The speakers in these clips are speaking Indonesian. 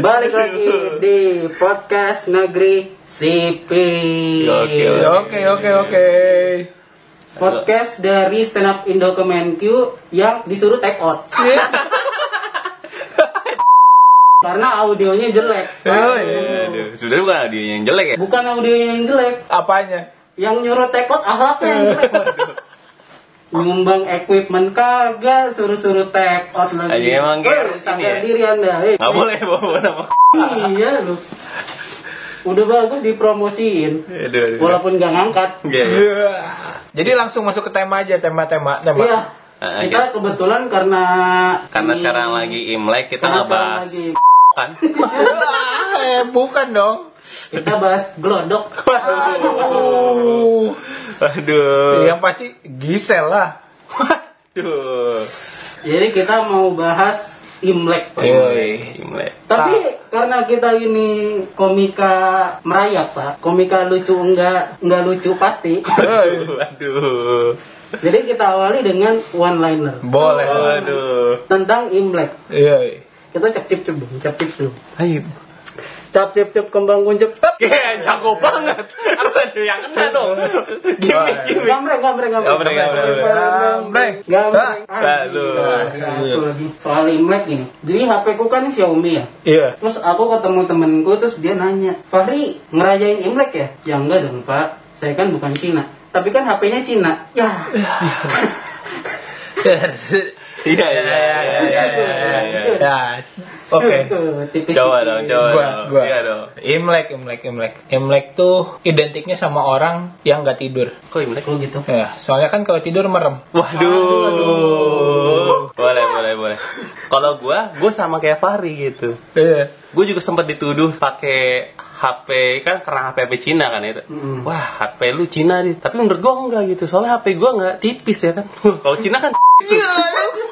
Balik lagi di podcast negeri Sipil. Gokil. Oke oke oke. Podcast dari stand up Indo Kemenq yang disuruh take out. Karena audionya jelek. Oh, iya. Sebenarnya bukan audio yang jelek ya. Bukan audionya yang jelek, Apanya? yang nyuruh take out akhlaknya yang jelek. Nyumbang equipment kagak, suruh-suruh take out lagi. Aja emang kayak sadar ini ya. diri anda. eh. Nggak boleh bawa nama. Iya lu. Udah bagus dipromosiin. Aduh, aduh. Walaupun gak ngangkat. Iya, iya. Jadi langsung masuk ke tema aja tema-tema tema. Iya. Ah, Kita kebetulan karena Karena ini- sekarang lagi Imlek kita ngebahas lagi kan. Eh, bukan dong. Kita bahas glodok. Aduh. Aduh. Yang pasti Gisel lah. Aduh. Jadi kita mau bahas Imlek. Pak. Yoi. Imlek. Tapi karena kita ini komika merayap, Pak. Komika lucu enggak enggak lucu pasti. Aduh. Aduh. Jadi kita awali dengan one liner Boleh. Aduh. tentang Imlek. Iya. Kita cap cip cip dulu, cap cip dulu. Ayo. Cap cip cip kembang kuncup. Kayak jago banget. Harus ada yang kena dong. Gimik, gimik. Gambreng, gambreng, gambreng. Gambreng, gambreng. Gambreng. Soal Imlek ini. Jadi HP ku kan Xiaomi ya. Iya. Terus aku ketemu temenku terus dia nanya, Fahri ngerayain Imlek ya? Ya enggak dong Pak, saya kan bukan Cina. Tapi kan HP-nya Cina. Ya. Iya, iya, iya, iya, iya, iya. Ya. Oke. Tipis. Coba dong, coba Gua, dong. gua. Iya dong. Imlek, Imlek, Imlek. Imlek tuh identiknya sama orang yang nggak tidur. Kok Imlek? Oh gitu. Ya, soalnya kan kalau tidur merem. Waduh. Boleh, boleh, boleh. Kalau gua, gua sama kayak Fahri gitu. Iya. Gue juga sempat dituduh pakai HP kan karena HP HP Cina kan itu. Mm. Wah, HP lu Cina nih. Tapi menurut gua enggak gitu. Soalnya HP gua enggak tipis ya kan. Kalau Cina kan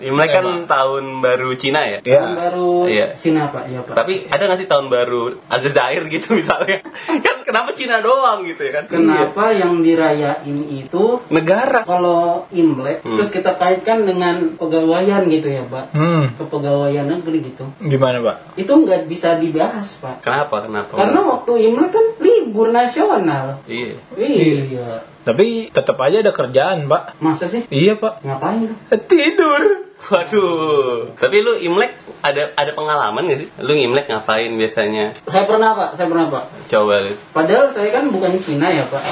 Imlek kan tahun baru Cina ya. Tahun Iya. baru Iya. Cina Pak, ya Pak. Tapi ada nggak sih tahun baru Aljazair gitu misalnya? kan kenapa Cina doang gitu ya kan? Kenapa yang dirayain itu Negara. kalau Imlek Hmm. terus kita kaitkan dengan pegawaian gitu ya Pak? Hmm. Kepegawaian negeri gitu. Gimana, Pak? Itu nggak bisa dibahas Pak. Kenapa? Kenapa? Karena waktu Imlek kan libur nasional. iya. Iya. Tapi tetap aja ada kerjaan, Pak. Masa sih? Iya, Pak. Ngapain? Tidur. Waduh. Tapi lu Imlek ada ada pengalaman gak sih? Lu Imlek ngapain biasanya? Saya pernah Pak, saya pernah Pak. Coba lu. Padahal saya kan bukan Cina ya Pak.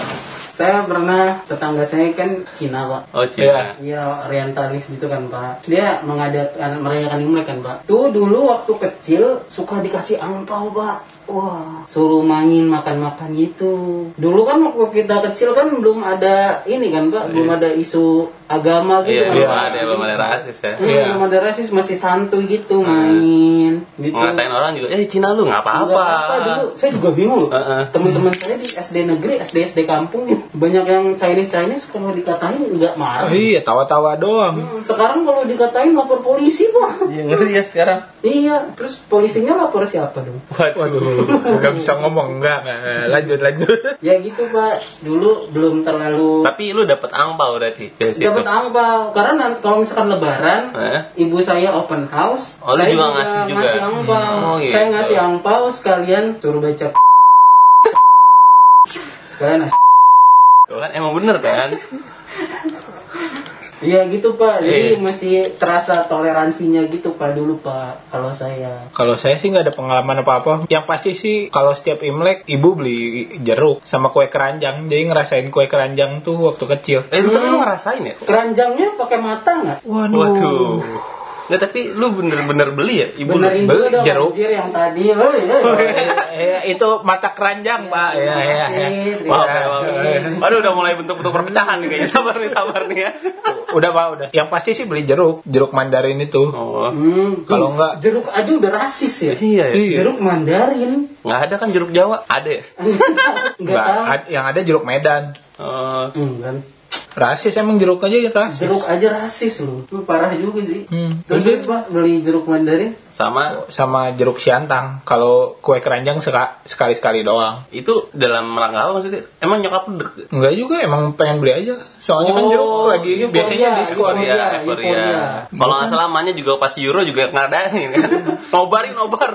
Saya pernah tetangga saya kan Cina Pak. Oh Cina. Iya orientalis gitu kan Pak. Dia mengadakan merayakan Imlek kan Pak. Tuh dulu waktu kecil suka dikasih angpau Pak. Wah, suruh main makan-makan gitu. Dulu kan waktu kita kecil kan belum ada ini kan Pak, belum ada isu agama gitu Iya, kan. belum ada, belum ada rasis ya. Hmm, Iya. belum ada rasis masih santuy gitu main gitu. Ngatain orang juga, eh Cina lu nggak apa-apa. apa-apa dulu. Saya juga bingung loh. Heeh. Teman-teman saya di SD negeri, SD SD kampung banyak yang Chinese Chinese kalau dikatain nggak marah. Oh, iya, tawa-tawa doang. Hmm, Sekarang kalau dikatain lapor polisi pak. Iya ngeri ya sekarang. iya, terus polisinya lapor siapa dong? Waduh, nggak bisa ngomong enggak, enggak. Lanjut, lanjut. Ya gitu pak. Dulu belum terlalu Tapi lu dapet angpau berarti dapat angpau. Karena nanti kalau misalkan Lebaran, Hah? ibu saya open house, Oh, lu saya juga ngasih juga? ngasih angpau. Hmm, oh, gitu. Saya ngasih angpau sekalian suruh baca. sekalian Tuh kan emang bener kan? Iya gitu pak, jadi Iya. masih terasa toleransinya gitu pak dulu pak kalau saya. Kalau saya sih nggak ada pengalaman apa-apa. Yang pasti sih kalau setiap Imlek ibu beli jeruk sama kue keranjang. Jadi ngerasain kue keranjang tuh waktu kecil. Eh tapi lu ngerasain ya? Keranjangnya pakai mata nggak? Waduh. Nggak tapi lu bener-bener beli ya? Ibu lu? Benerin beli dong jeruk. anjir yang tadi. Woi, woi. Eh, itu mata keranjang, Pak. Ya, ya, ya. Terima Maaf, kasih. ya, maaf. Waduh udah mulai bentuk-bentuk perpecahan nih kayaknya. Sabar nih, sabar nih ya. Udah, Pak, udah. Yang pasti sih beli jeruk, jeruk mandarin itu. Oh. Hmm, Kalau tuh, nggak- jeruk aja udah rasis ya. Iya ya. Iya. Jeruk Mandarin. Nggak ada kan jeruk Jawa? Ada ya? Enggak Nggak, tahu. ad- yang ada jeruk Medan. Oh. Hmm, kan. Rasis emang jeruk aja ya rasis. Jeruk aja rasis loh. Itu parah juga sih. Hmm. Terus Terus Pak beli jeruk Mandarin? Sama sama jeruk siantang. Kalau kue keranjang seka- sekali-sekali doang. itu dalam rangka apa maksudnya? Emang nyokap lu dek? Enggak juga, emang pengen beli aja. Soalnya kan Oh, jeruk lagi euforia, biasanya diskon. Korea. euforia. Kalau nggak salah mainnya juga pas Euro juga ngadain kan. Nobarin nobar.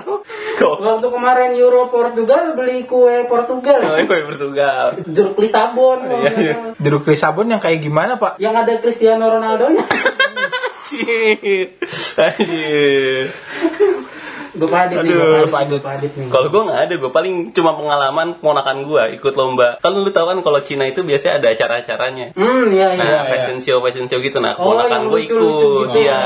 Waktu kemarin Euro Portugal beli kue Portugal. Oh, iya, Portugal. Jeruk Lisabon. Iya, iya. Jeruk Lisabon yang kayak gimana pak? Yang ada Cristiano Ronaldo-nya. Anjir. Anjir. Bapak Adit nih, Aduh, Bapak Adit. Adit, Bapak Adit nih. Kalau gue nggak ada, gue paling cuma pengalaman keponakan gue ikut lomba. Kalau lu tahu kan kalau Cina itu biasanya ada acara-acaranya. Hmm, iya iya. Nah, iya. fashion show, fashion show gitu. Nah, Oh, gue ikut, gitu. iya,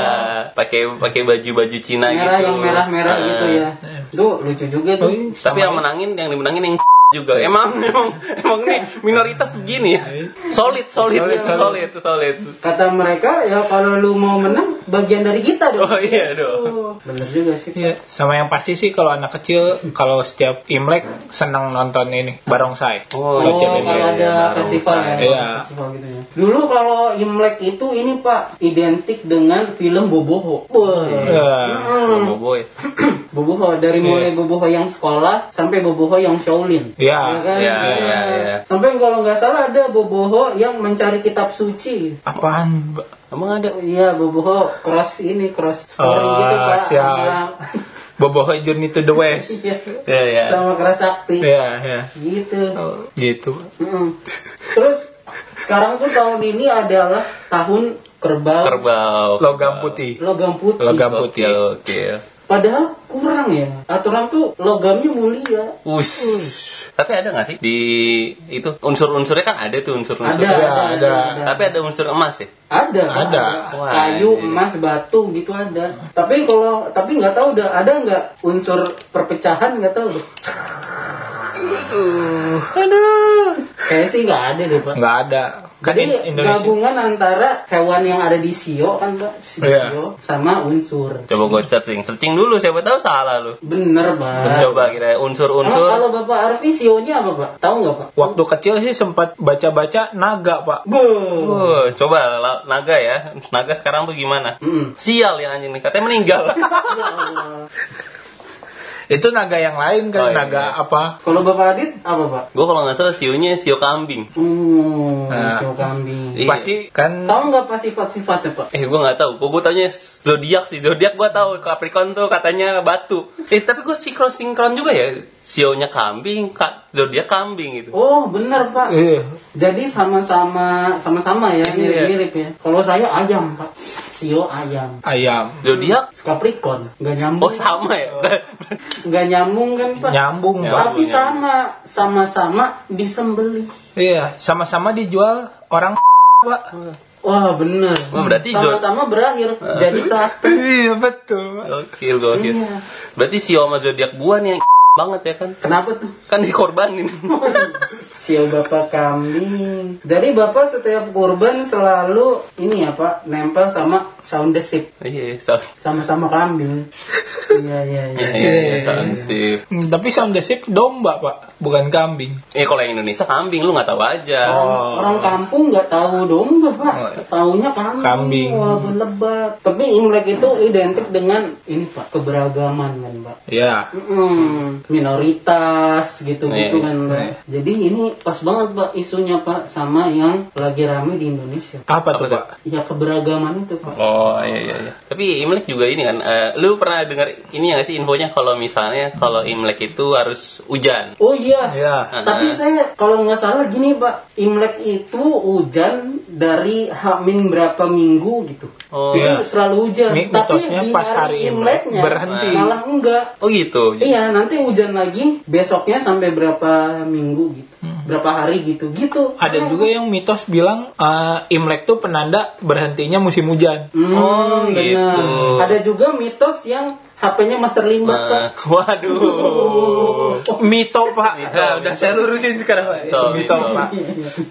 pakai pakai baju-baju Cina merah gitu. yang merah-merah Nah, gitu ya. Itu lucu juga Oh, tuh. iya. Tapi yang menangin, yang dimenangin yang juga. Emang, emang, emang nih minoritas begini ya. Solid, solid, Solid, solid, solid. solid. Kata mereka ya kalau lu mau menang bagian dari kita dong. Oh iya dong. Oh, Bener juga sih. Iya, sama yang pasti sih kalau anak kecil kalau setiap Imlek senang nonton ini barongsai. Oh, Oh, Kalau ada iya, festival ya. Iya. festival gitu ya. Dulu kalau Imlek itu ini Pak identik dengan film Boboho. Wah. Iya. Oh, boy. Boboho dari mulai Boboho yang sekolah sampai Boboho yang Shaolin. Iya. kan? Iya, iya, iya. Sampai kalau nggak salah ada Boboho yang mencari kitab suci. Apaan? Emang ada? Iya, Boboho cross ini cross story Oh, gitu Pak. siap. Sama- Boboho Journey to the West. Iya. Iya, iya. Sama keras sakti. Iya, iya. Gitu. Oh, gitu. Mm-mm. Terus sekarang tuh tahun ini adalah tahun kerbau Kerbau. Logam putih. logam putih. Logam Oke, putih. oke. Padahal kurang ya. Aturan tuh logamnya mulia. Us. Tapi ada nggak sih di itu unsur-unsurnya kan ada tuh unsur-unsur. Ada, Iya, ada, ada. ada. Tapi ada unsur emas ya. Ada, Ada. Wah, Kayu, iya. emas, batu gitu ada. Tapi kalau tapi nggak tahu udah ada nggak unsur perpecahan nggak tahu. Aduh. Kayak sih nggak ada deh pak. Nggak ada. Kan Jadi in- Indonesia. gabungan antara hewan yang ada di sio kan Iya. sio sama unsur. Coba gue searching, searching dulu siapa tahu salah lu. Bener pak. Coba kita unsur-unsur. kalau bapak Arfi sionya apa pak? Tahu nggak pak? Waktu kecil sih sempat baca-baca naga, Pak. Uh, coba naga ya. Naga sekarang tuh gimana? Mm. Sial yang anjing nih, katanya meninggal. Itu naga yang lain kan, Oh, iya, naga iya. apa? Kalau bapak Adit apa pak? gue kalau nggak salah sionya sio kambing. Hmm, Nah. sio kambing. Iya. Pasti kan Tahu nggak apa sifat-sifatnya pak? Eh gue nggak tahu, gue tanya zodiak sih, zodiak gue tahu Capricorn tuh katanya batu. Eh tapi gue sinkron sinkron juga ya, sionya kambing, ka, zodiak kambing gitu. Oh bener pak. Iya. Jadi sama-sama sama-sama ya Iya. mirip-mirip ya. Kalau saya ayam pak, sio ayam. ayam. Zodiak, Capricorn nggak nyambung. oh sama ya. Nggak nyambung kan pak? Nyambung, Ya. Pak. Tapi sama sama-sama disembelih. Iya, sama-sama dijual orang Pak. Wah bener. Oh, berarti sama-sama berakhir jadi satu. Iya, betul. Gokil, gokil. Iya. Berarti sio sama zodiak gua nih yang banget ya kan? Kenapa tuh? Kan dikorbanin. Sio bapak kambing. Jadi bapak setiap kurban selalu ini ya pak nempel sama sound desip Iya, so, sama-sama kambing. Iya iya iya. iya, iya, iya, sip. Hmm, Tapi sound desip domba, Pak, bukan kambing. Eh kalau yang Indonesia kambing lu nggak tahu aja. Oh. Orang kampung nggak tahu domba pak, Oh, iya. taunya kambing, Kambing. walaupun lebat. Tapi Imlek itu identik dengan ini pak keberagaman kan pak. Iya. Mm, minoritas gitu-gitu Iya, kan pak. Jadi ini pas banget pak isunya pak sama yang lagi rame di Indonesia. Apa, Apa tuh? Pak? Ya keberagaman itu pak. Oh iya iya iya. Tapi Imlek juga ini kan. eh, lu pernah dengar ini ya nggak sih infonya kalau misalnya kalau Imlek itu harus hujan. Oh iya. Iya. Tapi saya kalau nggak salah gini pak, Imlek itu hujan dari Hamin berapa minggu gitu. Oh, Jadi iya. selalu hujan. Mi- Tapi mitosnya di pas hari Imlek Imleknya berhenti. malah enggak. Oh gitu. Iya, nanti hujan lagi besoknya sampai berapa minggu gitu. Hmm. Berapa hari gitu. Gitu. Ada juga yang mitos bilang eh, Imlek tuh penanda berhentinya musim hujan. Hmm, Oh, benar. gitu. Ada juga mitos yang HP-nya Master Limbat, Pak. Eh, waduh. Mito, Pak. Mito, Nah, udah saya lurusin sekarang, Pak. Mito, mito, mito. Pak.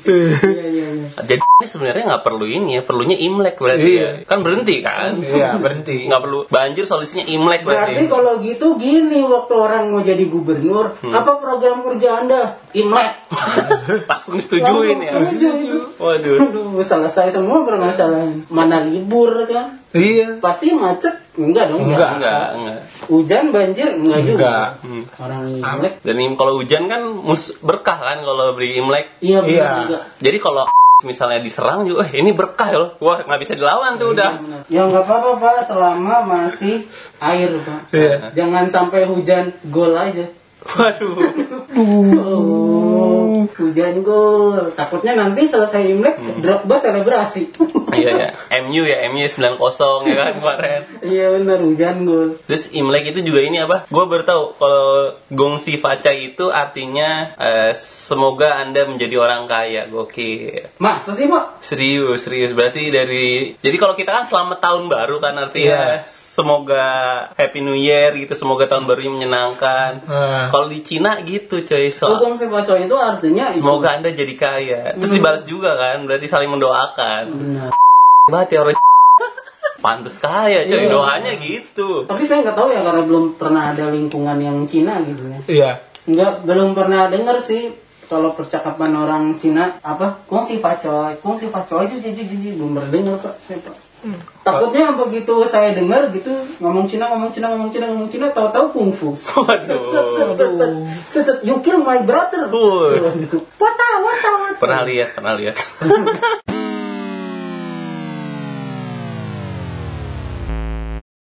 Iya, iya, iya. Jadi sebenarnya nggak perlu ini ya, perlunya Imlek berarti Iya. ya. Kan berhenti kan? Iya, berhenti. Nggak perlu banjir solusinya Imlek Berarti berarti. kalau gitu gini waktu orang mau jadi gubernur, Hmm. apa program kerja Anda? Imlek. Langsung setujuin ya. Langsung setuju. Waduh. Aduh, selesai semua permasalahan. Mana libur kan? Iya. Pasti macet? Enggak dong. Enggak. Enggak, enggak. Hujan banjir? Enggak juga. Enggak. Hmm. Orang Imlek. Dan im- kalau hujan kan mus berkah kan kalau beli Imlek. Iya benar Iya. juga. Jadi kalau misalnya diserang juga, eh ini berkah loh. Wah nggak bisa dilawan tuh udah. Benar. Ya nggak apa-apa pak, selama masih air pak. Iya. Jangan sampai hujan gol aja. Waduh. Oh, hujan gol. Takutnya nanti selesai Imlek, Drogba selebrasi. Iya ya. MU ya, MU 9-0 ya kan kemarin. iya benar, hujan gol. Terus Imlek itu juga ini apa? Gue baru tahu kalau gongsi faca itu artinya eh, semoga anda menjadi orang kaya. Gokil. Masa sih pak? Serius, serius. Berarti dari jadi kalau kita kan selamat tahun baru kan artinya Iya. semoga Happy New Year gitu, semoga tahun barunya menyenangkan. Nah. Kalau di Cina gitu coy. So- Oh, gong sepaco itu artinya itu. semoga anda jadi kaya. Terus dibalas juga kan, berarti saling mendoakan. Benar. Berarti orang pantes kaya coy, Iya. doanya gitu. Tapi saya nggak tahu ya karena belum pernah ada lingkungan yang Cina gitu ya. Iya. Nggak, belum pernah dengar sih kalau percakapan orang Cina apa kong si facoy kong si facoy itu jadi jadi belum pernah dengar pak saya pak takutnya begitu saya dengar gitu ngomong Cina ngomong Cina ngomong Cina ngomong Cina tahu-tahu kungfu. Waduh. You kill my brother. Wata wata wata Pernah lihat, pernah lihat.